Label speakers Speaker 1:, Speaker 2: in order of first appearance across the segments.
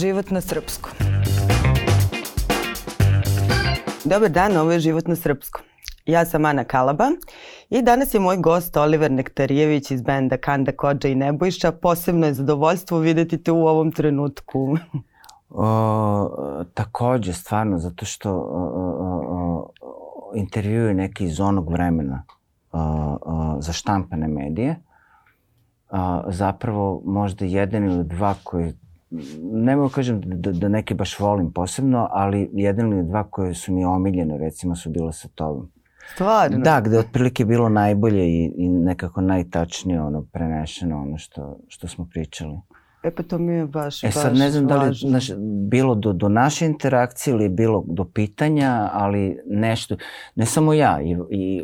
Speaker 1: Život na srpskom. Dobar dan, ovo je Život na srpskom. Ja sam Ana Kalaba i danas je moj gost Oliver Nektarijević iz benda Kanda Kođa i Nebojša. Posebno je zadovoljstvo videti te u ovom trenutku.
Speaker 2: O, takođe, stvarno, zato što o, o, o, neki iz onog vremena o, o, za štampane medije. O, zapravo možda jedan ili dva koji ne mogu kažem da, da neke baš volim posebno, ali jedan ili dva koje su mi omiljene, recimo, su bila sa tobom.
Speaker 1: Stvarno?
Speaker 2: Da, gde je otprilike bilo najbolje i, i nekako najtačnije ono prenešeno ono što, što smo pričali.
Speaker 1: E pa to mi je baš,
Speaker 2: E sad ne znam da li naš, bilo do, do naše interakcije ili bilo do pitanja, ali nešto, ne samo ja, i, i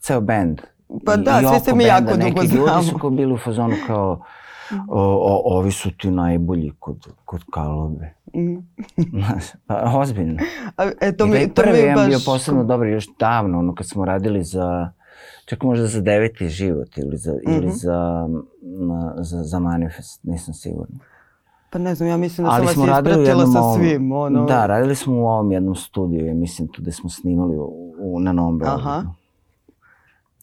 Speaker 2: ceo bend.
Speaker 1: Pa
Speaker 2: I,
Speaker 1: da,
Speaker 2: i
Speaker 1: svi se mi jako dugo
Speaker 2: neki
Speaker 1: znamo.
Speaker 2: ljudi su bili u fazonu kao, o, o, ovi su ti najbolji kod, kod Kalobe.
Speaker 1: Mm.
Speaker 2: Pa ozbiljno.
Speaker 1: A, e, to mi, to mi
Speaker 2: prvi
Speaker 1: je
Speaker 2: jedan
Speaker 1: baš...
Speaker 2: bio posebno dobar još davno, ono kad smo radili za, čak možda za deveti život ili za, mm -hmm. ili
Speaker 1: Mhm.
Speaker 2: za, na, za, za manifest, nisam sigurna.
Speaker 1: Pa ne znam, ja mislim da sam vas ispratila sa
Speaker 2: ovom-
Speaker 1: svim. Ono...
Speaker 2: Da, radili smo u ovom jednom studiju, ja mislim tu gde smo snimali u, u, na Novom Beogradu.
Speaker 1: Aha.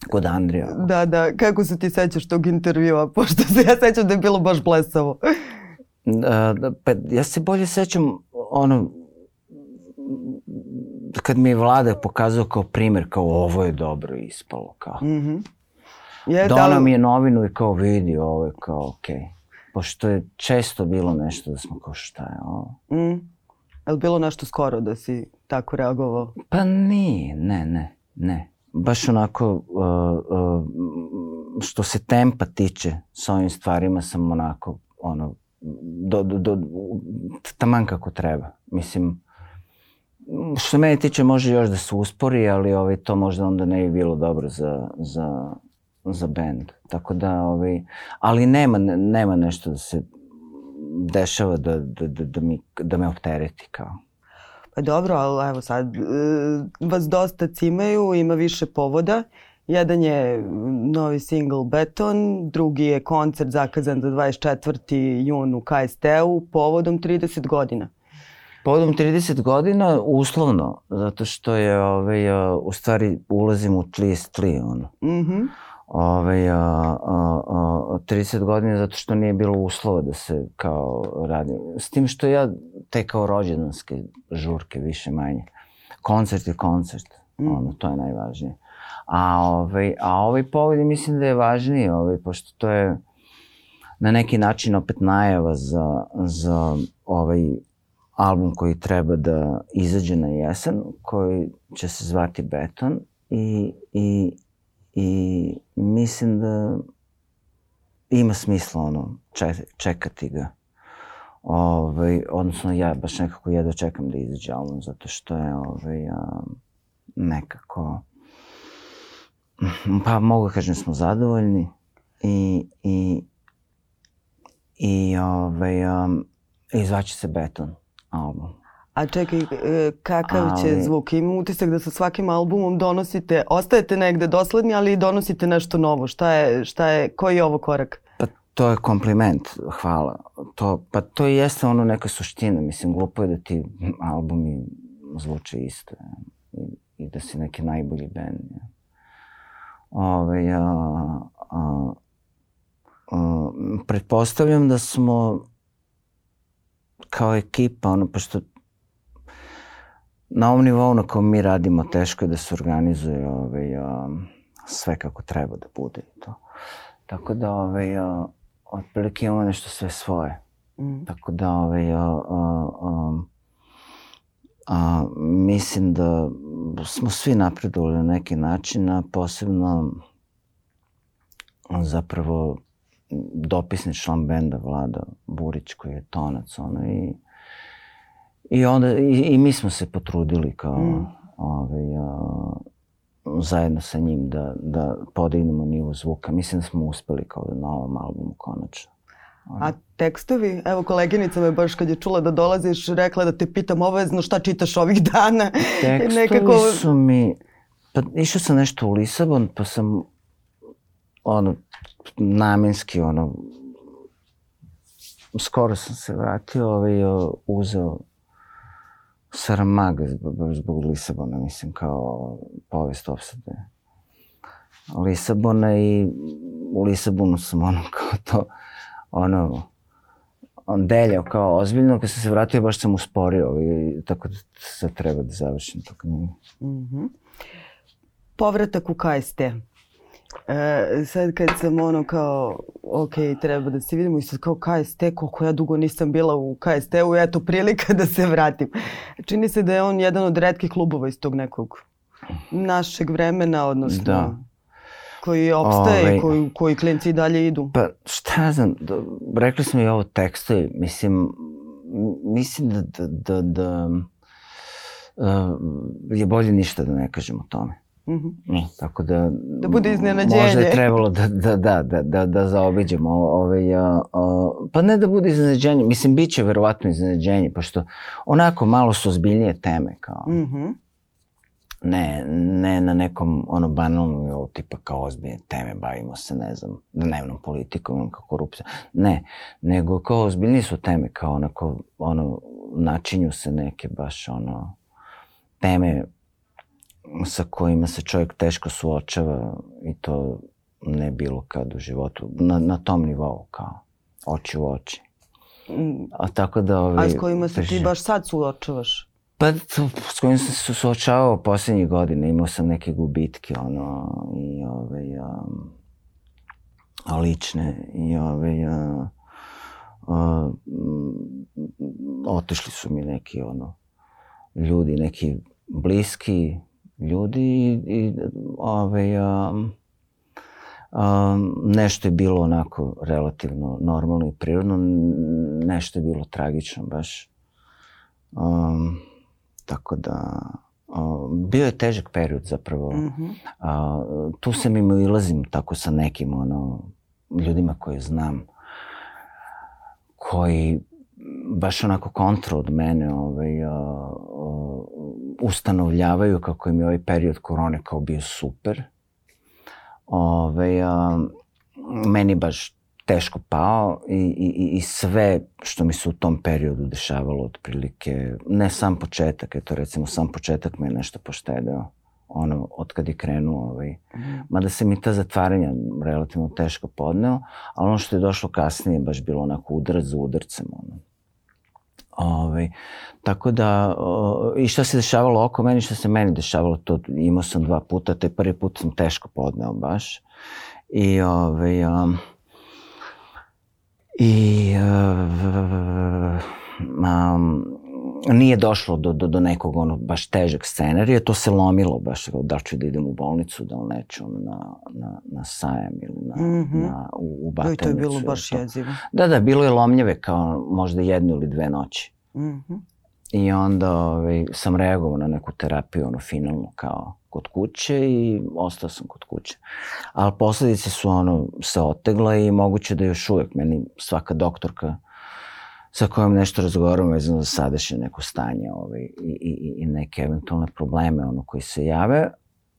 Speaker 2: Kod Andrija.
Speaker 1: Da, da, kako se ti sećaš tog intervjua, pošto se ja sećam da je bilo baš blesavo.
Speaker 2: Da, da, pa ja se bolje sećam ono kad mi je vlada pokazao kao primer kao ovo je dobro ispalo kao.
Speaker 1: Mhm. Je,
Speaker 2: Donao mi je novinu i kao vidi ovo je kao okej. Okay. Pošto je često bilo nešto da smo kao šta je ovo.
Speaker 1: Mm. Je li bilo nešto skoro da si tako reagovao?
Speaker 2: Pa nije, ne, ne, ne. Baš onako, uh, uh, što se tempa tiče sa ovim stvarima sam onako, ono, do, do, do, taman kako treba. Mislim, što mene tiče može još da se uspori, ali ovaj, to možda onda ne bi bilo dobro za, za, za band. Tako da, ovaj, ali nema, nema nešto da se dešava da, da, da, da, mi, da me optereti kao.
Speaker 1: Pa dobro, ali evo sad, e, vas dosta cimaju, ima više povoda. Jedan je novi single Beton, drugi je koncert zakazan za 24. jun u KST-u povodom 30 godina.
Speaker 2: Povodom 30 godina uslovno, zato što je ovaj, a, u stvari ulazim u tli s tli, ono.
Speaker 1: Mhm.
Speaker 2: Ovaj, a, a, a, 30 godina zato što nije bilo uslova da se kao radi. S tim što ja te kao rođendanske žurke više manje. Koncert je koncert,
Speaker 1: Mm.
Speaker 2: ono, to je najvažnije. A ovaj, a ovaj povod mislim da je važniji, ovaj, pošto to je na neki način opet najava za, za ovaj album koji treba da izađe na jesen, koji će se zvati Beton i, i, i mislim da ima smisla ono, ček, čekati ga. Ovaj, odnosno ja baš nekako jedva čekam da izađe album zato što je ovaj, a, nekako pa mogu da kažem da smo zadovoljni i, i, i ovaj, um, izvaće se Beton album.
Speaker 1: A čekaj, e, kakav će
Speaker 2: Ali-
Speaker 1: zvuk? Imam utisak da sa svakim albumom donosite, ostajete negde dosledni, ali donosite nešto novo. Šta je, šta je, koji je ovo korak?
Speaker 2: Pa to je kompliment, hvala. To, pa to i jeste ono neka suština. Mislim, glupo je da ti albumi zvuče isto ja. I, i da si neki najbolji band. Ja. Ove, a, a, a, pretpostavljam da smo kao ekipa, ono, pošto na ovom nivou na kojem mi radimo teško je da se organizuje ovaj, a, sve kako treba da bude i to. Tako da, ovaj, a, otprilike imamo nešto sve svoje.
Speaker 1: Mm.
Speaker 2: Tako da, ovaj, a, a, a, a, mislim da smo svi napredovali na neki način, a posebno zapravo dopisni član benda Vlada Burić koji je tonac ono i i onda i, i mi smo se potrudili kao
Speaker 1: Mm.
Speaker 2: ovaj, a, zajedno sa njim da, da podignemo nivo zvuka. Mislim da smo uspeli kao da na ovom albumu konačno.
Speaker 1: A tekstovi? Evo, koleginica me baš kad je čula da dolaziš rekla da te pitam obavezno šta čitaš ovih dana.
Speaker 2: Tekstovi su mi... Pa išao sam nešto u Lisabon, pa sam ono, namenski, ono, skoro sam se vratio, ovaj, uzeo Saramaga zbog, zbog Lisabona, mislim, kao povest opsade Lisabona i u Lisabonu sam ono kao to, ono, on deljao kao ozbiljno, kad sam se vratio baš sam usporio i tako da sad treba da završim to knjigu. Mm -hmm.
Speaker 1: Povratak u KST. E, sad kad sam ono kao, ok, treba da se vidimo i sad kao KST, koliko ja dugo nisam bila u KST-u, eto prilika da se vratim. Čini se da je on jedan od redkih klubova iz tog nekog našeg vremena, odnosno da. koji opstaje, Ove, ovaj, koji, koji klinci dalje idu.
Speaker 2: Pa šta ja znam, da, rekli smo i ovo tekstovi, mislim, mislim da, da, da, da uh, je bolje ništa da ne kažem o tome. Mm -hmm. Tako da...
Speaker 1: Da bude iznenađenje.
Speaker 2: Možda je trebalo da, da, da, da, da, da zaobiđemo ove, a, a, pa ne da bude iznenađenje, mislim, bit će verovatno iznenađenje, pošto onako malo su ozbiljnije teme, kao... Mm -hmm. Ne, ne na nekom ono banalnom nivou tipa kao ozbiljne teme, bavimo se, ne znam, dnevnom politikom, kao korupcija. Ne, nego kao ozbiljnije su teme, kao onako, ono, načinju se neke baš ono, teme sa kojima se čovjek teško suočava i to ne bilo kad u životu, na, na tom nivou kao oči u oči. A tako da... Ovi,
Speaker 1: A s kojima se ti baš sad suočavaš?
Speaker 2: Pa s kojim sam se suočavao poslednjih godina, imao sam neke gubitke, ono, i ove, um, lične, i ove, uh, uh, otešli su mi neki, ono, ljudi, neki bliski, ljudi i, i ovaj, um, um, nešto je bilo onako relativno normalno i prirodno, nešto je bilo tragično baš. Um, tako da, um, bio je težak period zapravo. Mm -hmm. uh, tu se mimo ilazim tako sa nekim ono, ljudima koje znam, koji baš onako kontra od mene ovaj, uh, uh, ustanovljavaju kako im je ovaj period korone kao bio super. Ove, a, meni baš teško pao i, i, i sve što mi se u tom periodu dešavalo otprilike, ne sam početak, eto recimo sam početak me je nešto poštedeo ono, od kad je krenuo, ovaj. Mm. Mada se mi ta zatvaranja relativno teško podneo, ali ono što je došlo kasnije baš bilo onako udarac za udarcem, ono. Ovaj, tako da, o, i šta se dešavalo oko meni, šta se meni dešavalo, to imao sam dva puta, te prvi put sam teško podneo baš. I, ovaj, um, i uh, um, nije došlo do, do, do nekog ono baš težeg scenarija, to se lomilo baš da ću da idem u bolnicu, da li neću na, na, na sajem ili na, mm -hmm. na, u, u Batenicu.
Speaker 1: to je bilo baš jezivo.
Speaker 2: Da, da, bilo je lomljave kao možda jednu ili dve noći. Mm -hmm. I onda ovaj, sam reagovao na neku terapiju, ono, finalno, kao kod kuće i ostao sam kod kuće. Ali posledice su, ono, se otegle i moguće da još uvek meni svaka doktorka sa kojom nešto razgovaram vezano za sadašnje neko stanje ovaj, i, i, i neke eventualne probleme ono koji se jave,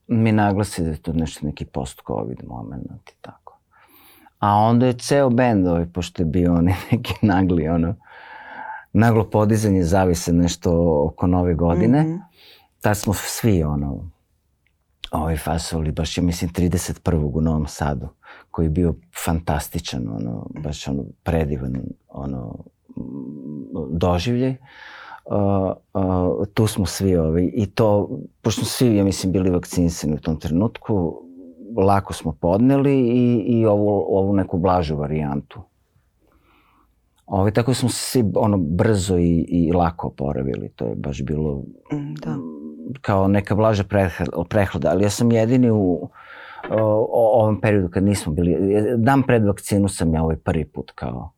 Speaker 2: mi naglasi da je to nešto neki post-covid moment i tako. A onda je ceo bend, ovaj, pošto je bio onaj neki nagli, ono, naglo podizanje zavise nešto oko nove godine, mm -hmm. tad smo svi, ono, ovaj fasovali baš, ja mislim, 31. u Novom Sadu, koji je bio fantastičan, ono, baš ono, predivan, ono, doživljaj. Uh, uh, tu smo svi ovi i to, pošto svi, ja mislim, bili vakcinisani u tom trenutku, lako smo podneli i, i ovu, ovu neku blažu varijantu. Ovi, tako smo se svi ono, brzo i, i lako oporavili. To je baš bilo mm, da. kao neka blaža prehlada. Ali ja sam jedini u o, o, ovom periodu kad nismo bili, dan pred vakcinu sam ja ovaj prvi put kao.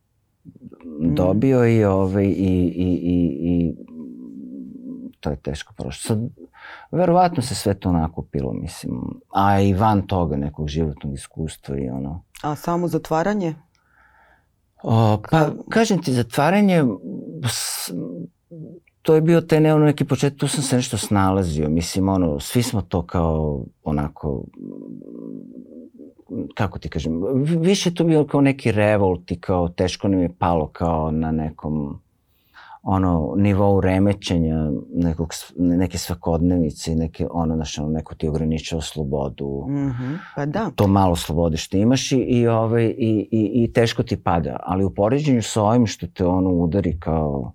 Speaker 2: Dobio i, ovaj, i, i, i, i to je teško prošlo. Sad, verovatno se sve to nakupilo, mislim, a i van toga nekog životnog iskustva i ono.
Speaker 1: A samo zatvaranje?
Speaker 2: O, pa, kažem ti, zatvaranje, to je bio taj ne, ono neki početak, tu sam se nešto snalazio, mislim, ono, svi smo to kao onako kako ti kažem, više to bilo kao neki revolt i kao teško nam je palo kao na nekom ono, nivou remećenja nekog, neke svakodnevice i neke, ono, znaš, ono, neko ti ograničava slobodu.
Speaker 1: Mm -hmm. Pa da.
Speaker 2: To malo slobode što imaš i, i, ovaj, i, i, i teško ti pada. Ali u poređenju sa ovim što te ono udari kao...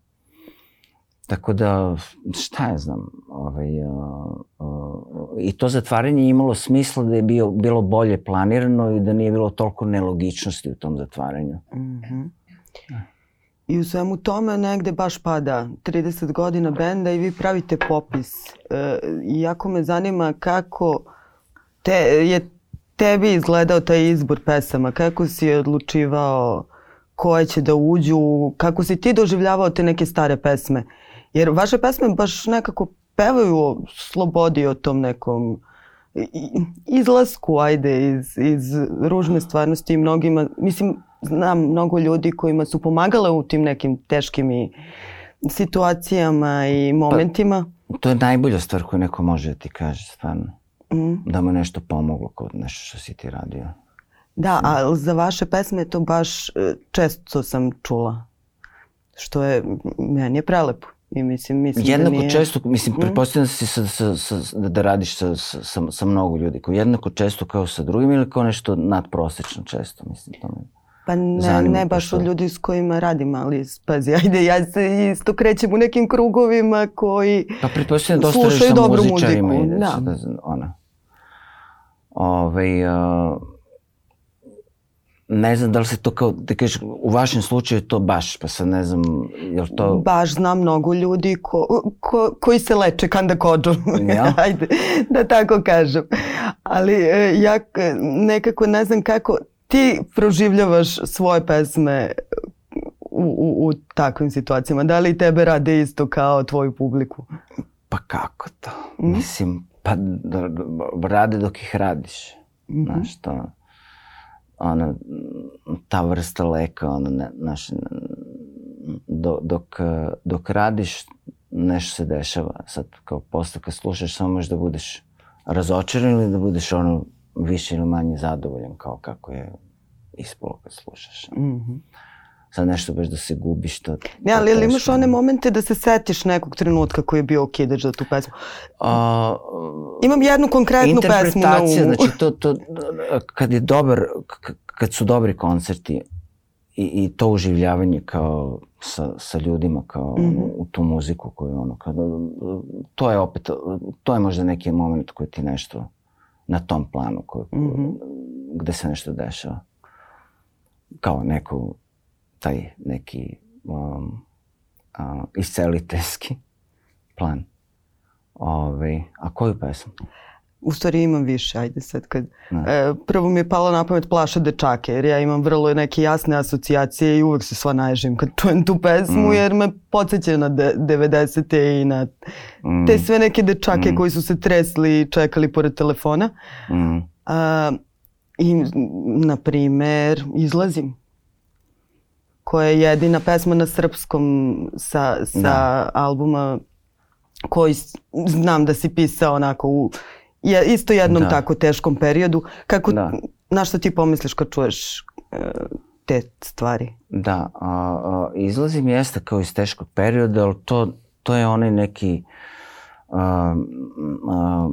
Speaker 2: Tako da, šta ja znam, ovaj, uh, uh, i to zatvaranje imalo smisla da je bio, bilo bolje planirano i da nije bilo toliko nelogičnosti u tom zatvaranju.
Speaker 1: Mm -hmm. I u svemu tome negde baš pada 30 godina benda i vi pravite popis. E, jako me zanima kako te, je tebi izgledao taj izbor pesama, kako si odlučivao koje će da uđu, kako si ti doživljavao te neke stare pesme. Jer vaše pesme baš nekako pevaju o slobodi, o tom nekom izlasku, ajde, iz, iz ružne stvarnosti i mnogima, mislim, znam mnogo ljudi kojima su pomagale u tim nekim teškim i situacijama i momentima.
Speaker 2: Pa, to je najbolja stvar koju neko može da ti kaže, stvarno. Mm. Da mu nešto pomoglo kod nešto što si ti radio.
Speaker 1: Da, a za vaše pesme to baš e, često sam čula. Što je, meni je prelepo. I mislim, mislim
Speaker 2: da jednako da nije... često, mislim, mm. pretpostavljam da si sa, sa, sa, da radiš sa, sa, sa, mnogo ljudi, kao jednako često kao sa drugim ili kao nešto nadprosečno često, mislim, to me...
Speaker 1: Pa ne, Zanima ne baš od ljudi s kojima radim, ali pazi, ajde, ja se isto krećem u nekim krugovima koji
Speaker 2: pa, slušaju dobru muziku. Da. da ona. Ove, uh, ne znam da li se to kao, da kažeš, u vašem slučaju to baš, pa sad ne znam, je li to...
Speaker 1: Baš znam mnogo ljudi ko, ko, koji se leče kanda kođom, ja? ajde, da tako kažem. Ali e, ja nekako ne znam kako, ti proživljavaš svoje pesme u, u, u takvim situacijama? Da li tebe rade isto kao tvoju publiku?
Speaker 2: Pa kako to? Mm. Mislim, pa rade dok ih radiš. Mm -hmm. Znaš, to, ona, ta vrsta leka, ona, ne, znaš, do, dok, dok radiš, nešto se dešava. Sad, kao posle kad slušaš, samo možeš da budeš razočaran ili da budeš ono više ili manje zadovoljan kao kako je ispolo kad slušaš. Mm -hmm. Sad nešto baš da se gubiš. To,
Speaker 1: ne, ali ili imaš one momente da se setiš nekog trenutka koji je bio okidač za tu pesmu? A, Imam jednu konkretnu pesmu na umu.
Speaker 2: znači to, to, kad je dobar, kad su dobri koncerti i, i to uživljavanje kao sa, sa ljudima kao mm -hmm. u tu muziku koju ono, kada, to je opet, to je možda neki moment koji ti nešto na tom planu koji, mm -hmm. gde se nešto dešava. Kao neko, taj neki um, uh, isceliteljski plan. Ove, a koju pesmu?
Speaker 1: U stvari imam više, ajde sad kad... E, prvo mi je palo na pamet Plaša dečake, jer ja imam vrlo neke jasne asocijacije i uvek se sva naježim kad čujem tu pesmu, mm. jer me podsjeća na 90. i na mm. te sve neke dečake mm. koji su se tresli i čekali pored telefona. Mm. A, I, na primer, Izlazim koja je jedina pesma na srpskom sa, sa da. albuma koji znam da si pisao onako u je isto jednom da. tako teškom periodu. Kako, da. na što ti pomisliš kad čuješ uh, te stvari?
Speaker 2: Da, a, a, izlazim jeste kao iz teškog perioda, ali to, to je onaj neki a, a,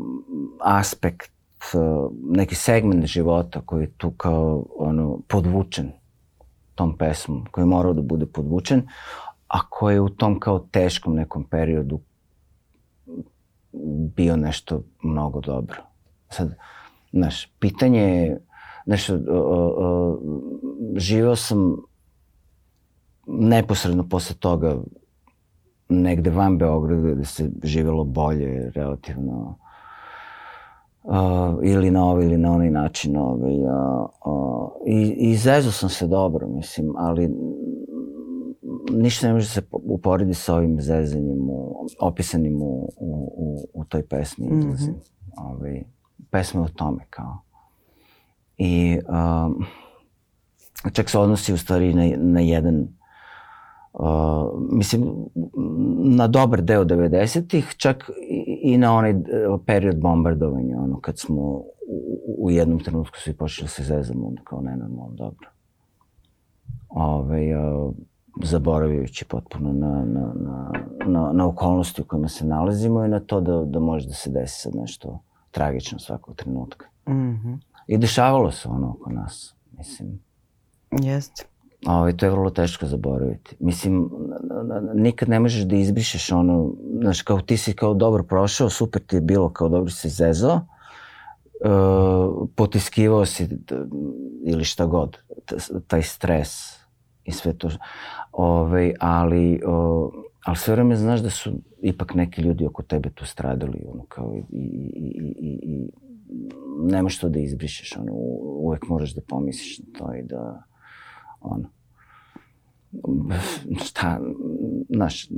Speaker 2: aspekt, a, neki segment života koji je tu kao ono, podvučen tom pesmom, koji je morao da bude podvučen, a koji je u tom kao teškom nekom periodu bio nešto mnogo dobro. Sad, znaš, pitanje je, znaš, živeo sam neposredno posle toga negde van Beograda gde se živelo bolje, relativno uh, ili na ovaj ili na onaj način. Ovaj, uh, uh, I, I zezo sam se dobro, mislim, ali ništa ne može se uporedi sa ovim zezanjem u, opisanim u, u, u, u toj pesmi. Mm -hmm. ovaj, pesma o tome kao. I um, čak se odnosi u stvari na, na jedan Uh, mislim, na dobar deo 90-ih, čak i, i na onaj e, period bombardovanja, ono, kad smo u, u jednom trenutku svi počeli da se zezamo, ono, kao nenormalno dobro. Ove, uh, zaboravljajući potpuno na, na, na, na, na okolnosti u kojima se nalazimo i na to da, da može da se desi sad nešto tragično svakog trenutka. Mm -hmm. I dešavalo se ono oko nas, mislim.
Speaker 1: Jeste.
Speaker 2: Ovaj, to je vrlo teško zaboraviti. Mislim, nikad ne možeš da izbrišeš ono, znaš, kao ti si kao dobro prošao, super ti je bilo, kao dobro si zezao, uh, potiskivao si ili šta god, taj stres i sve to. Ove, ali, o, ali sve vreme znaš da su ipak neki ljudi oko tebe tu stradali, ono, kao i, i, i, i, i nemaš to da izbrišeš, ono, uvek moraš da pomisliš na to i da, ono, šta, znaš,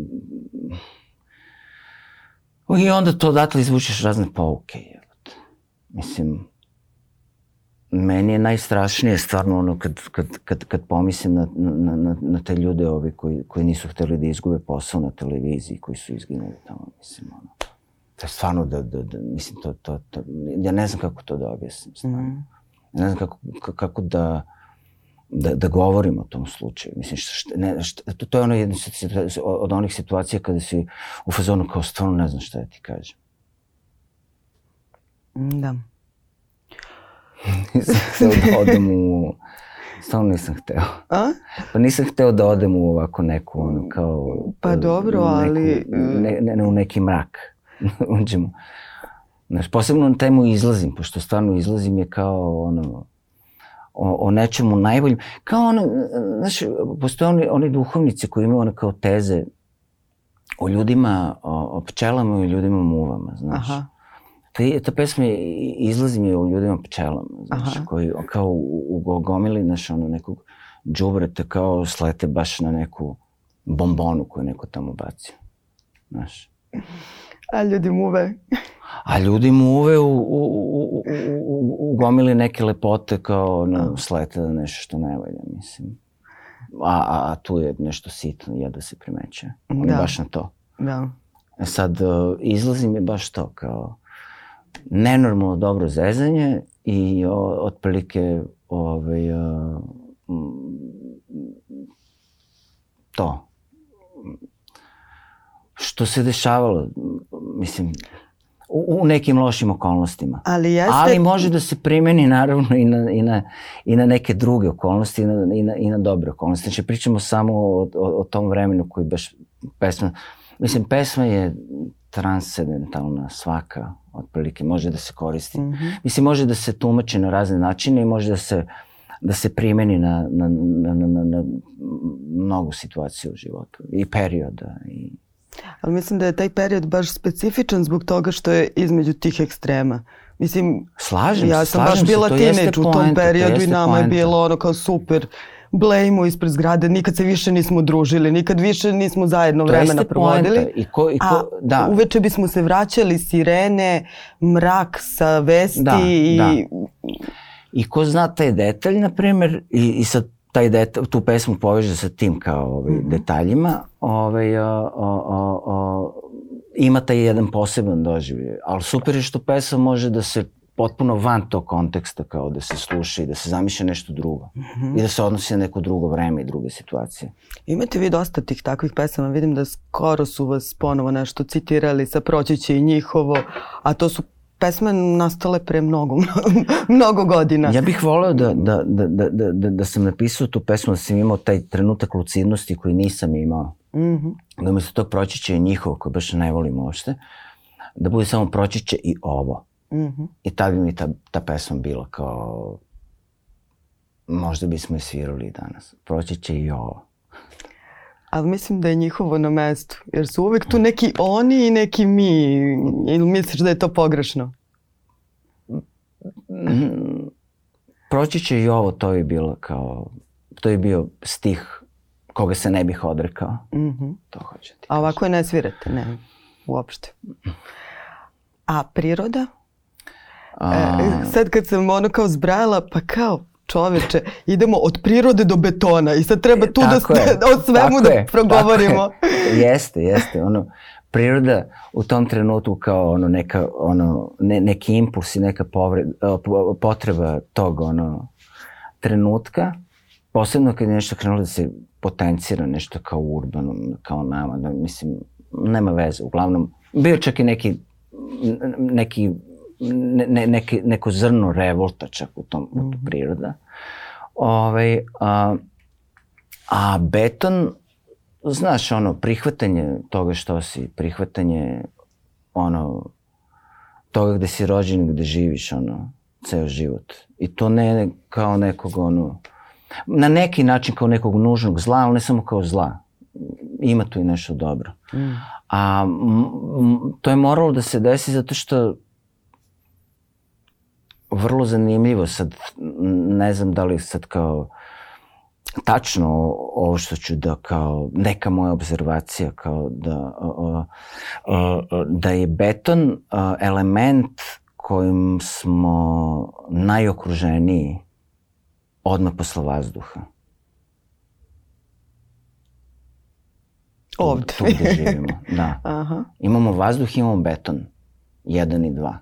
Speaker 2: i onda to odatle izvučeš razne pouke, jebate. Mislim, meni je najstrašnije stvarno ono kad, kad, kad, kad pomislim na, na, na, na te ljude ovi koji, koji nisu hteli da izgube posao na televiziji, koji su izginuli tamo, mislim, ono. To je stvarno da, da, da mislim, to, to, to, ja ne znam kako to da objasnim, stvarno. Mm. Ne znam kako, kako da, da, da govorim o tom slučaju. Mislim, šta, šta, ne, šta, to, to je ono jedna od onih situacija kada si u fazonu kao stvarno ne znam šta da ti kažem.
Speaker 1: Da
Speaker 2: nisam hteo da odem u... Stvarno nisam hteo.
Speaker 1: A?
Speaker 2: Pa nisam hteo da odem u ovako neku, ono, kao...
Speaker 1: Pa dobro, neku, ali...
Speaker 2: Ne, ne, ne, u neki mrak. Uđemo. Znaš, posebno na temu izlazim, pošto stvarno izlazim je kao, ono, o, o nečemu najboljim. Kao ono, znaš, postoje oni, oni duhovnici koji imaju ono kao teze o ljudima, o, o pčelama i ljudima muvama, znaš. Aha ta, ta pesma izlazi mi u ljudima pčelama, znaš, Aha. koji kao u, u gomili, znaš, ono nekog džubreta kao slete baš na neku bombonu koju neko tamo bacio. Znaš.
Speaker 1: A ljudi muve.
Speaker 2: A ljudi muve u, u, u, u, u gomili neke lepote kao ono, slete na nešto što ne valja, mislim. A, a, a tu je nešto sitno, je da se primeće. On da. je baš na to.
Speaker 1: Da.
Speaker 2: E sad, uh, izlazi mi baš to, kao nenormalno dobro zezanje i o, otprilike ovaj, a, to. Što se dešavalo, mislim, u, u nekim lošim okolnostima.
Speaker 1: Ali, jeste...
Speaker 2: Ali može da se primeni naravno i na, i na, i na neke druge okolnosti i na, i na, i na dobre okolnosti. Znači pričamo samo o, o, o tom vremenu koji baš pesma, mislim pesma je transcendentalna svaka otprilike može da se koristi. Mm -hmm. Mislim, može da se tumači na razne načine i može da se da se primeni na, na, na, na, na, na mnogo situacija u životu i perioda. I...
Speaker 1: Ali mislim da je taj period baš specifičan zbog toga što je između tih ekstrema. Mislim,
Speaker 2: slažem
Speaker 1: ja sam baš bila tineč u tom periodu i nama poenta. je bilo ono kao super blejmo ispred zgrade, nikad se više nismo družili, nikad više nismo zajedno to vremena provodili.
Speaker 2: I ko, i ko,
Speaker 1: a da. uveče bismo se vraćali sirene, mrak sa vesti da, i... Da.
Speaker 2: I ko zna taj detalj, na primer, i, i sad taj detalj, tu pesmu poveže sa tim kao ovaj, mm -hmm. detaljima, ovaj, o, o, o, o, ima taj jedan poseban doživlje. Ali super je što pesma može da se potpuno van tog konteksta kao da se sluša i da se zamišlja nešto drugo. Mm -hmm. I da se odnosi na neko drugo vreme i druge situacije.
Speaker 1: Imate vi dosta tih takvih pesama, vidim da skoro su vas ponovo nešto citirali sa Proći će i njihovo, a to su pesme nastale pre mnogo, mnogo godina.
Speaker 2: Ja bih voleo da, da, da, da, da, da, da sam napisao tu pesmu, da sam imao taj trenutak lucidnosti koji nisam imao. Mm -hmm. Da umesto tog proći će i njihovo, koje baš ne volim uopšte, da bude samo proći će i ovo. Mm -hmm. I tad bi mi ta, ta pesma bila kao možda bismo je svirali danas. Proći će i ovo.
Speaker 1: Ali mislim da je njihovo na mestu, jer su uvek tu neki oni i neki mi. Ili misliš da je to pogrešno?
Speaker 2: Proći će i ovo, to je bilo kao, to je bio stih koga se ne bih odrekao. Mm -hmm. To hoće ti
Speaker 1: A ovako je ne svirate, ne, uopšte. A priroda? A... E, sad kad sam ono kao zbrajala, pa kao, čoveče, idemo od prirode do betona i sad treba tu da, je, o svemu da je, progovorimo.
Speaker 2: Je. Jeste, jeste. Ono, priroda u tom trenutku kao ono neka ono ne, neki impuls i neka povred, potreba tog ono trenutka posebno kad je nešto krenulo da se potencira nešto kao urbano kao nama da mislim nema veze uglavnom bio čak i neki neki ne, neki, neko zrno revolta čak u tom mm -hmm. priroda. Ovaj, a, a beton, znaš, ono, prihvatanje toga što si, prihvatanje ono, toga gde si rođen gde živiš, ono, ceo život. I to ne kao nekog, ono, na neki način kao nekog nužnog zla, ali ne samo kao zla. Ima tu i nešto dobro. Mm. A m, to je moralo da se desi zato što vrlo zanimljivo sad, ne znam da li sad kao tačno ovo što ću da kao neka moja observacija kao da uh, da je beton element kojim smo najokruženiji odmah posle vazduha.
Speaker 1: Ovde.
Speaker 2: Tu, tu gde živimo, da. Aha. Imamo vazduh, imamo beton. Jedan i dva.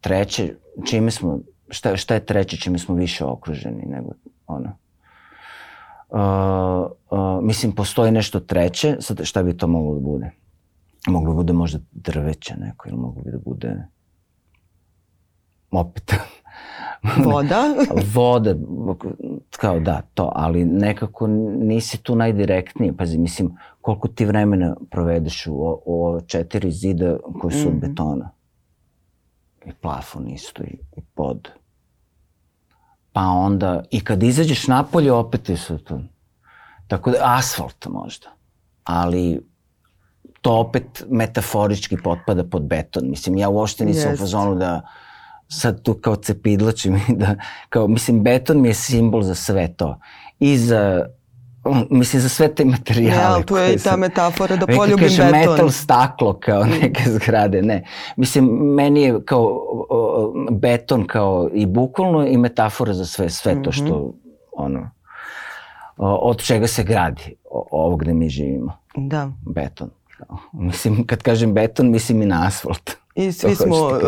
Speaker 2: Treće, čime smo, šta, šta je treće čime smo više okruženi nego ono. Uh, uh, mislim, postoji nešto treće, sad šta bi to moglo da bude? Moglo bi da bude možda drveće neko ili moglo bi da bude opet
Speaker 1: Voda?
Speaker 2: Voda, kao da, to, ali nekako nisi tu najdirektniji. Pazi, mislim, koliko ti vremena provedeš u, u ove četiri zida koji su mm -hmm. od mhm. betona. I plafon isto, i, i pod. Pa onda, i kad izađeš napolje, opet je su to. Tako da, asfalt možda. Ali to opet metaforički potpada pod beton. Mislim, ja uopšte nisam Jest. u fazonu da sad tu kao cepidlačim da, kao, mislim, beton mi je simbol za sve to. I za mislim za sve te materijale.
Speaker 1: Ali tu je i ta metafora da poljubim kaže, beton.
Speaker 2: metal staklo kao neke zgrade, ne. Mislim, meni je kao o, beton kao i bukvalno i metafora za sve, sve to što, -hmm. ono, o, od čega se gradi ovo gde mi živimo.
Speaker 1: Da.
Speaker 2: Beton. Mislim, kad kažem beton, mislim i na asfalt.
Speaker 1: I svi smo uh,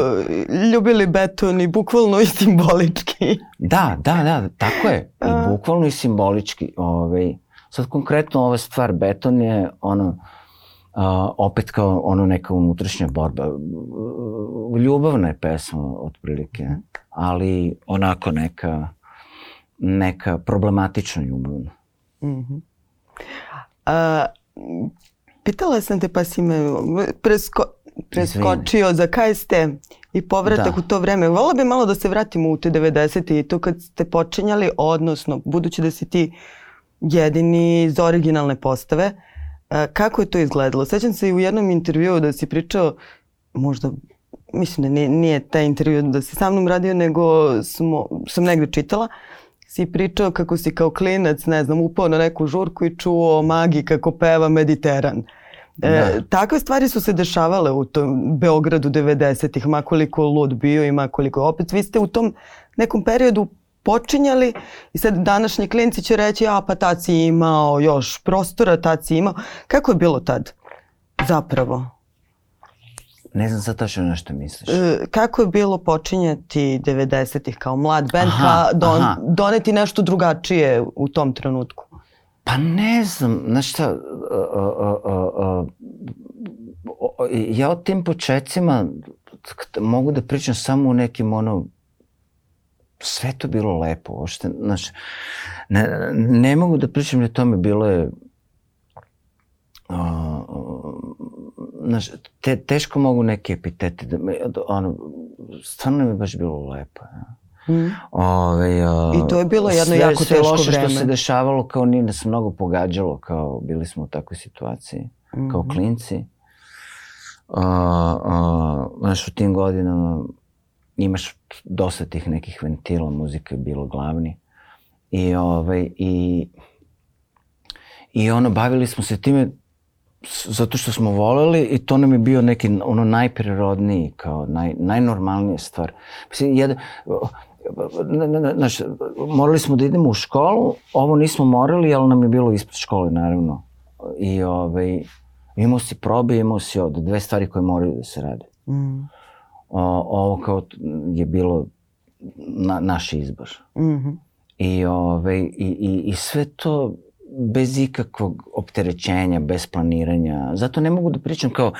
Speaker 1: ljubili beton i bukvalno i simbolički.
Speaker 2: Da, da, da, tako je. I bukvalno i simbolički. Ovaj, sad konkretno ova stvar, beton je ono, uh, opet kao ono neka unutrašnja borba. Ljubavna je pesma otprilike, ali onako neka, neka problematična ljubavna. Mm -hmm.
Speaker 1: A, pitala sam te pa si me presko, preskočio za KST i povratak da. u to vreme. Volila bi malo da se vratimo u te 90. i to kad ste počinjali, odnosno, budući da si ti jedini iz originalne postave, e, kako je to izgledalo? Sećam se i u jednom intervjuu da si pričao, možda, mislim da nije, nije taj intervju da si sa mnom radio, nego smo, sam negde čitala, si pričao kako si kao klinac, ne znam, upao na neku žurku i čuo o magiji kako peva Mediteran. E, da. takve stvari su se dešavale u tom Beogradu 90-ih, makoliko lud bio i makoliko opet vi ste u tom nekom periodu počinjali i sad današnji klinci će reći a pa tad si imao još prostora, tad si imao. Kako je bilo tad zapravo?
Speaker 2: Ne znam sad tačno na što misliš.
Speaker 1: E, kako je bilo počinjati 90-ih kao mlad band, aha, ka don, aha. doneti nešto drugačije u tom trenutku?
Speaker 2: Pa ne znam, znaš šta, uh, uh, ja o tim početcima mogu da pričam samo u nekim ono, sve to bilo lepo, ošte, znaš, ne, ne mogu da pričam o tome, bilo je, znaš, te, teško mogu neke epitete, da, ono, stvarno mi je baš bilo lepo, ja.
Speaker 1: Mm. Ove, uh, I to je bilo jedno sve, jako sve teško loše
Speaker 2: vreme. što se dešavalo kao nije nas mnogo pogađalo, kao bili smo u takvoj situaciji, mm -hmm. kao mhm. klinci. Uh, uh, znaš, u tim godinama imaš dosta tih nekih ventila, muzika je bilo glavni. I, ovaj, i, i ono, bavili smo se time zato što smo voleli i to nam je bio neki ono najprirodniji, kao naj, najnormalnija stvar. Mislim, jedan, znaš, morali smo da idemo u školu, ovo nismo morali, ali nam je bilo ispred škole, naravno. I, ovaj, Imao si probe, imao si ovde, dve stvari koje moraju da se rade. Mm. O, ovo kao je bilo na, naš izbor. Mm -hmm. I, ove, i, i, I sve to bez ikakvog opterećenja, bez planiranja. Zato ne mogu da pričam kao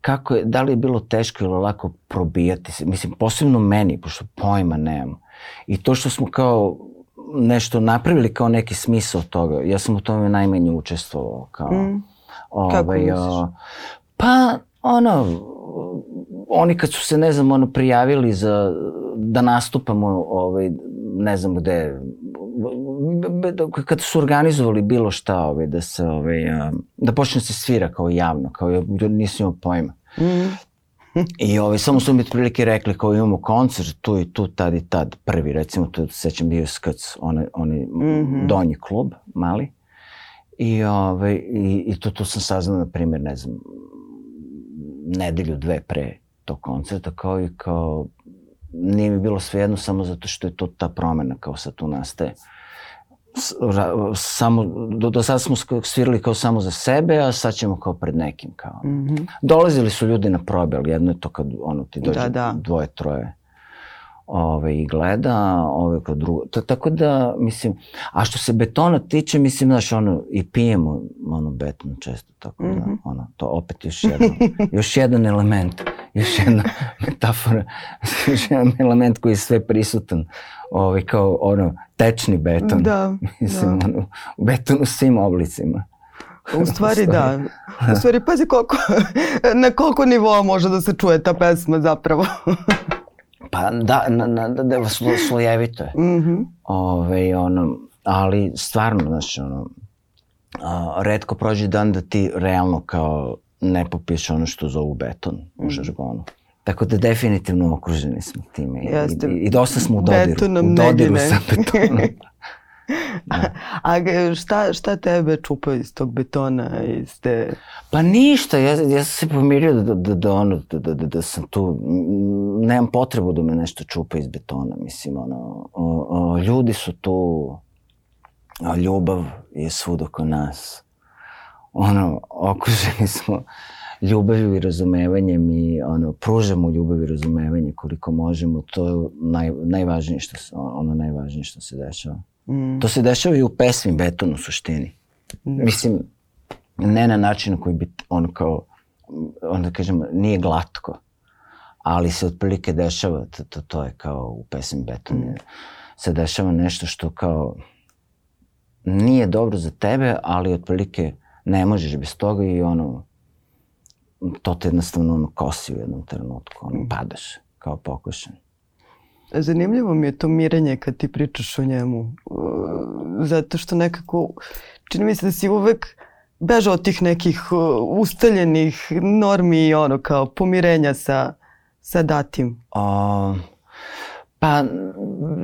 Speaker 2: kako je, da li je bilo teško ili lako probijati se. Mislim, posebno meni, pošto pojma nemam. I to što smo kao nešto napravili kao neki smisao toga, ja sam u tome najmanje učestvovao. Kao, mm.
Speaker 1: ovaj, kako misliš?
Speaker 2: Pa, ono, oni kad su se, ne znam, ono, prijavili za, da nastupamo, ovaj, ne znam gde, kad su organizovali bilo šta, ovaj, da se, ovaj, da počne se svira kao javno, kao ja nisam imao pojma. Mm. I ovaj, samo su mi prilike rekli kao imamo koncert tu i tu, tad i tad, prvi recimo, tu sećam bio Skac, onaj, onaj mm -hmm. donji klub, mali. I, ovaj, i, i to, to sam saznao, na primjer, ne znam, nedelju, dve pre tog koncerta, kao i kao, nije mi bilo svejedno samo zato što je to ta promena kao sad tu nastaje. Samo, do, do sada smo svirali kao samo za sebe, a sad ćemo kao pred nekim. Kao. Mm -hmm. Dolazili su ljudi na probe, ali jedno je to kad ono, ti dođe da, da. dvoje, troje ove, i gleda, ove kao drugo. T tako da, mislim, a što se betona tiče, mislim, znaš, ono, i pijemo ono beton često, tako mm -hmm. da, ono, to opet još jedan, još jedan element, još jedna metafora, još jedan element koji je sve prisutan, ovaj, kao, ono, tečni beton.
Speaker 1: Da,
Speaker 2: mislim,
Speaker 1: da.
Speaker 2: Ono, beton u svim oblicima.
Speaker 1: U stvari da. U stvari pazi koliko, na koliko nivoa može da se čuje ta pesma zapravo.
Speaker 2: Pa da, na, na, da, slo, slojevito je. Mm -hmm. Ove, ono, ali stvarno, znaš, ono, a, redko prođe dan da ti realno kao ne popiješ ono što zovu beton u žargonu. Tako da definitivno okruženi smo time. Jeste. I, i dosta smo u dodiru. Betonom u dodiru sa betonom.
Speaker 1: Da. A, a šta, šta tebe čupa iz tog betona? Iz te...
Speaker 2: Pa ništa, ja, ja sam se pomirio da, da, da, ono, da, da, da, da sam tu, nemam potrebu da me nešto čupa iz betona, mislim, ono, o, o, ljudi su tu, a ljubav je svud oko nas. Ono, okruženi smo ljubavlju i razumevanjem i ono, pružamo ljubav i razumevanje koliko možemo, to je naj, najvažnije što se, ono najvažnije što se dešava. Mm. To se dešava i u pesmi Beton u suštini. Mm. Mislim, ne na način koji bi on kao, onda kažem, nije glatko, ali se otprilike dešava, to, to, to je kao u pesmi Beton, mm. se dešava nešto što kao nije dobro za tebe, ali otprilike ne možeš bez toga i ono, to te jednostavno ono kosi u jednom trenutku, ono, mm. padaš kao pokušan.
Speaker 1: Zanimljivo mi je to mirenje kad ti pričaš o njemu. Zato što nekako, čini mi se da si uvek bežao od tih nekih ustaljenih normi i ono kao pomirenja sa, sa datim.
Speaker 2: A, pa,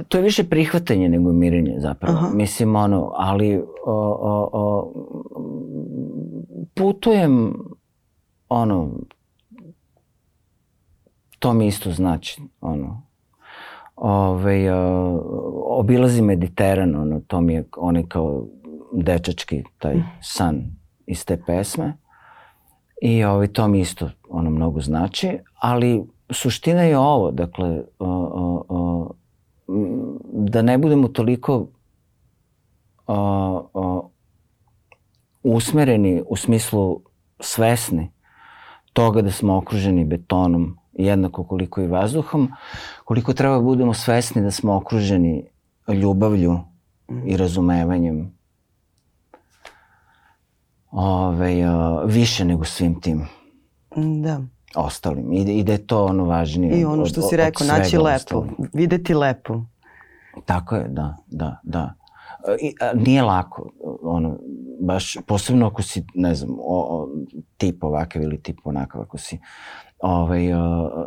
Speaker 2: to je više prihvatanje nego mirenje zapravo. Aha. Mislim, ono, ali o, o, o, putujem, ono, to mi isto znači, ono, ovaj, uh, obilazi Mediteran, ono, to mi je onaj kao dečački taj san iz te pesme. I ovaj, to mi isto ono mnogo znači, ali suština je ovo, dakle, uh, uh, uh, da ne budemo toliko uh, uh, usmereni u smislu svesni toga da smo okruženi betonom, jednako koliko i vazduhom, koliko treba da budemo svesni da smo okruženi ljubavlju i razumevanjem ove, uh, više nego svim tim
Speaker 1: da.
Speaker 2: Ostalim. I, I da je to ono važnije.
Speaker 1: I ono što od, si rekao, naći lepo, ostalim. videti lepo.
Speaker 2: Tako je, da, da, da. I, a, nije lako, ono, baš, posebno ako si, ne znam, o, o, tip ovakav ili tip onakav, ako si ovaj, uh,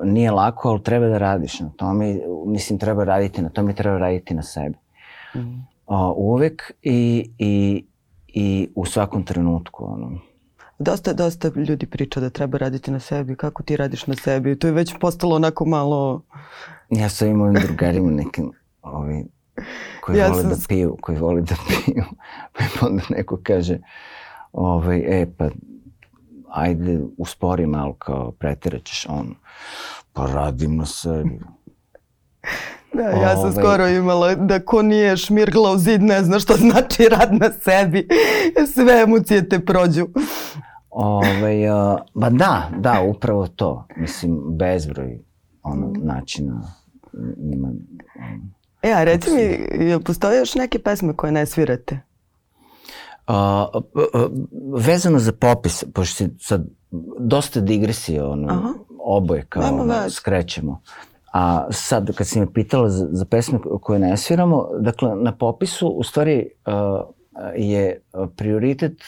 Speaker 2: nije lako, ali treba da radiš na tome. Mislim, treba raditi na tome treba raditi na sebi. Mm. Uh, uvek i, i, i u svakom trenutku. Ono.
Speaker 1: Dosta, dosta ljudi priča da treba raditi na sebi. Kako ti radiš na sebi? To je već postalo onako malo...
Speaker 2: Ja sam imao drugarima nekim ovaj, koji ja vole sam... da piju, koji vole da piju. Pa onda neko kaže, ovaj, e, pa ajde uspori malo kao pretiraćeš on, pa radim na sebi.
Speaker 1: Da, ja sam
Speaker 2: Ovaj.
Speaker 1: skoro imala da ko nije šmirgla u zid ne zna što znači rad na sebi. Sve emocije te prođu.
Speaker 2: Ove, a, ba da, da, upravo to. Mislim, bezbroj ono, načina ima.
Speaker 1: E, a reci mi, jel postoje još neke pesme koje ne svirate?
Speaker 2: A, vezano za popis, pošto si sad dosta digresije, ono,
Speaker 1: Aha.
Speaker 2: oboje kao ono, skrećemo. A sad kad si me pitala za, za pesme koje ne sviramo, dakle na popisu u stvari a, je prioritet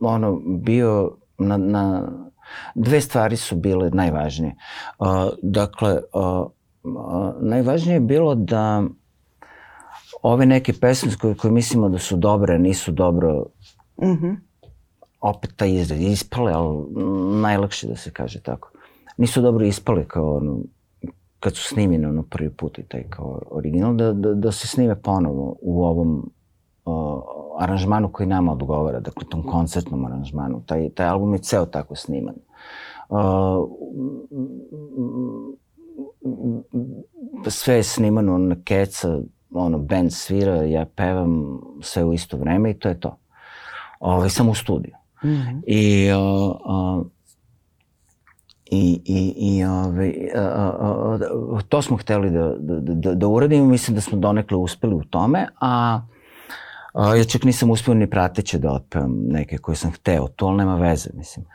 Speaker 2: ono bio na, na dve stvari su bile najvažnije. A, dakle, a, a, najvažnije je bilo da ove neke pesme koje, koje mislimo da su dobre, nisu dobro
Speaker 1: Mhm.
Speaker 2: opet taj izraz, ispale, ali najlakše da se kaže tako. Nisu dobro ispale kao ono, kad su snimljene ono prvi put i taj kao original, da, da, da se snime ponovo u ovom uh, aranžmanu koji nama odgovara, dakle tom koncertnom aranžmanu. Taj, taj album je ceo tako sniman. Uh, sve je snimano na keca, ono, band svira, ja pevam sve u isto vreme i to je to. Ovaj, samo u studiju.
Speaker 1: Mhm.
Speaker 2: I, uh, uh, i, i, i ove, uh, uh, to smo hteli da, da, da, da uradimo, mislim da smo donekle uspeli u tome, a uh, ja čak nisam uspeo ni prateće da otpevam neke koje sam hteo, to ali nema veze, mislim.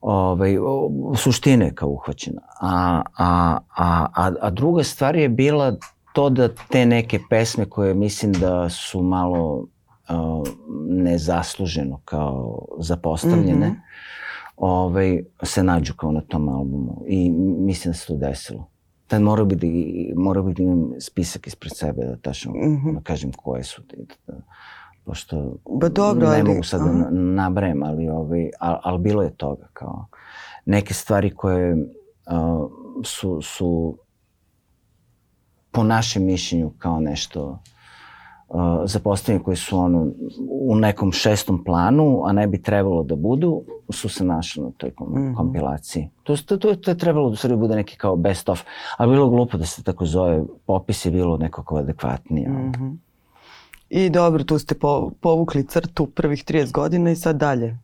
Speaker 2: Ove, o, suština je kao uhvaćena. A, a, a, a, a druga stvar je bila to da te neke pesme koje mislim da su malo uh, nezasluženo kao zapostavljene,
Speaker 1: Mhm.
Speaker 2: Ovaj, se nađu kao na tom albumu. I mislim da se to desilo. Tad morao bi da, morao bi da imam spisak ispred sebe da tačno
Speaker 1: Mhm.
Speaker 2: da kažem koje su. Da, da, pošto
Speaker 1: Ba dobro,
Speaker 2: ne
Speaker 1: ali-
Speaker 2: mogu sad da
Speaker 1: aha.
Speaker 2: na- nabrem, ali, ovaj, ali, ali bilo je toga. Kao neke stvari koje uh, su, su po našem mišljenju kao nešto zapostavljene koji su ono u nekom šestom planu, a ne bi trebalo da budu, su se našli na toj kom,
Speaker 1: Mhm.
Speaker 2: kompilaciji. To, to, to, to je trebalo da stvari bude neki kao best of, ali bilo glupo da se tako zove, popis je bilo nekako adekvatnije. ono.
Speaker 1: Mhm. I dobro, tu ste po, povukli crtu prvih 30 godina i sad dalje.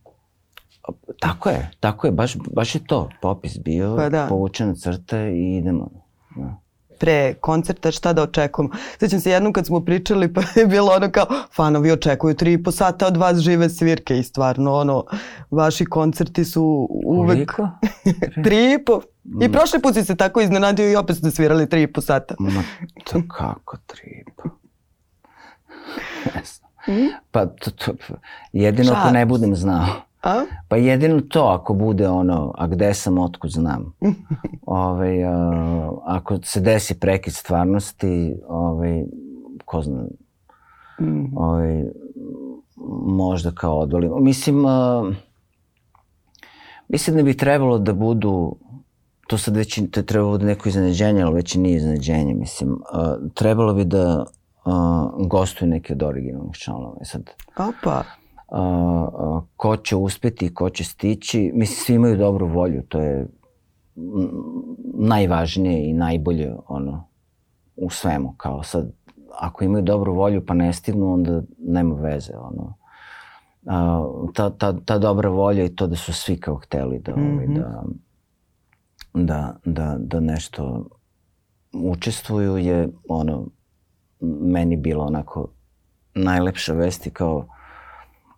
Speaker 2: Tako je, tako je, baš, baš je to, popis bio,
Speaker 1: Pa da.
Speaker 2: povučena crta i idemo. Da.
Speaker 1: Pre koncerta šta da očekujemo? Sjećam se jednom kad smo pričali pa je bilo ono kao fanovi očekuju tri i po sata od vas žive svirke i stvarno ono vaši koncerti su uvek
Speaker 2: Koliko?
Speaker 1: tri i po. I prošli put si se tako iznenadio i opet ste svirali tri i po sata.
Speaker 2: Ma, to kako tri i po? Ne znam. Pa to, to, jedino ako ne budem znao.
Speaker 1: A?
Speaker 2: Pa jedino to ako bude ono, a gde sam, otkud znam. Ove, a, ako se desi prekid stvarnosti, ove, ko zna,
Speaker 1: Mhm.
Speaker 2: ovaj, možda kao odvalimo. Mislim, a, mislim da bi trebalo da budu, to sad već to je trebalo da neko iznenađenje, ali već nije iznenađenje, mislim. A, trebalo bi da a, gostuju neki od originalnih članova. E Sad,
Speaker 1: Opa.
Speaker 2: Ko će uspeti ko će stići, mislim, svi imaju dobru volju, to je mm, najvažnije i najbolje ono, u svemu, kao sad, ako imaju dobru volju pa ne stignu, onda nema veze, ono. A, ta, ta, ta dobra volja i to da su svi kao hteli da, ovaj,
Speaker 1: Mhm.
Speaker 2: da, da, da, da nešto učestvuju je ono meni bilo onako najlepša vest i kao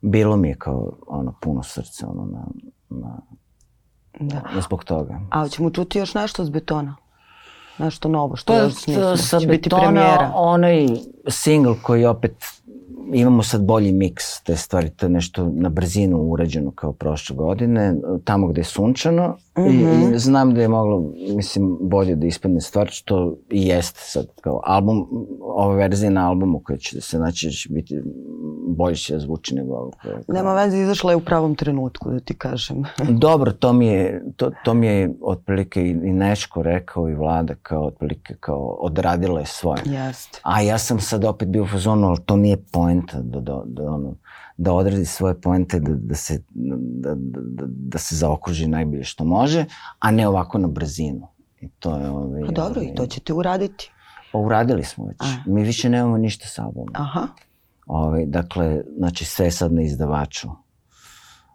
Speaker 2: bilo mi je kao ono puno srce ono na, na,
Speaker 1: Da.
Speaker 2: na zbog toga.
Speaker 1: A hoćemo čuti još nešto s betona? Nešto novo, što
Speaker 2: Pa
Speaker 1: još nismo.
Speaker 2: sa betona,
Speaker 1: premijera.
Speaker 2: onaj single koji opet imamo sad bolji miks te stvari, to je nešto na brzinu urađeno kao prošle godine, tamo gde je sunčano I,
Speaker 1: Mhm.
Speaker 2: i znam da je moglo, mislim, bolje da ispadne stvar, što i jeste sad kao album, ova verzija na albumu koja će da se naći će biti bolje će da zvuči nego ovo. Koja, kao-
Speaker 1: Nema veze, izašla je u pravom trenutku, da ti kažem.
Speaker 2: Dobro, to mi je, to, to mi je otprilike i, i Neško rekao i Vlada kao otprilike kao odradila je svoje.
Speaker 1: Jeste.
Speaker 2: A ja sam sad opet bio u fazonu, ali to nije poenta da, da, da, ono, da odradi svoje poente, da, da, se, da, da, da, da se zaokruži najbolje što može, a ne ovako na brzinu. I to je ovaj,
Speaker 1: Pa dobro,
Speaker 2: ovaj,
Speaker 1: i to ćete uraditi.
Speaker 2: Pa uradili smo već.
Speaker 1: A.
Speaker 2: Mi više nemamo ništa sa albumom.
Speaker 1: Aha.
Speaker 2: Ovaj, dakle, znači sve je sad na izdavaču.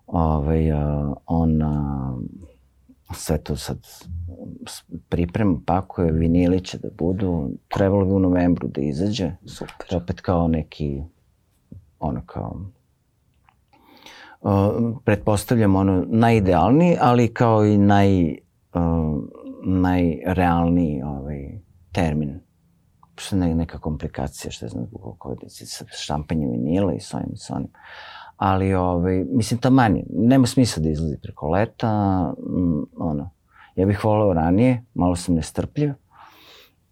Speaker 2: Ovaj, a, on a, sve to sad priprema, pakuje, vinili će da budu. Trebalo bi u novembru da izađe.
Speaker 1: Super.
Speaker 2: Opet kao neki, ono kao, uh, pretpostavljam ono najidealniji, ali kao i naj, uh, najrealniji ovaj, termin. Što ne, neka komplikacija, što je znam zbog je sa štampanjem vinila i s ovim i s onim. Ali, ovaj, mislim, taman je. Nema smisla da izlazi preko leta. Mm, ono, ja bih voleo ranije, malo sam nestrpljiv,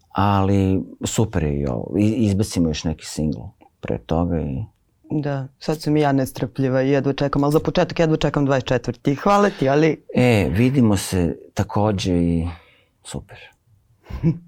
Speaker 2: ali super je i ovo. I, izbacimo još neki singl pre toga i
Speaker 1: Da, sad sam i ja nestrpljiva i jedva čekam, ali za početak jedva čekam 24. Hvala ti, ali
Speaker 2: E, vidimo se takođe i super.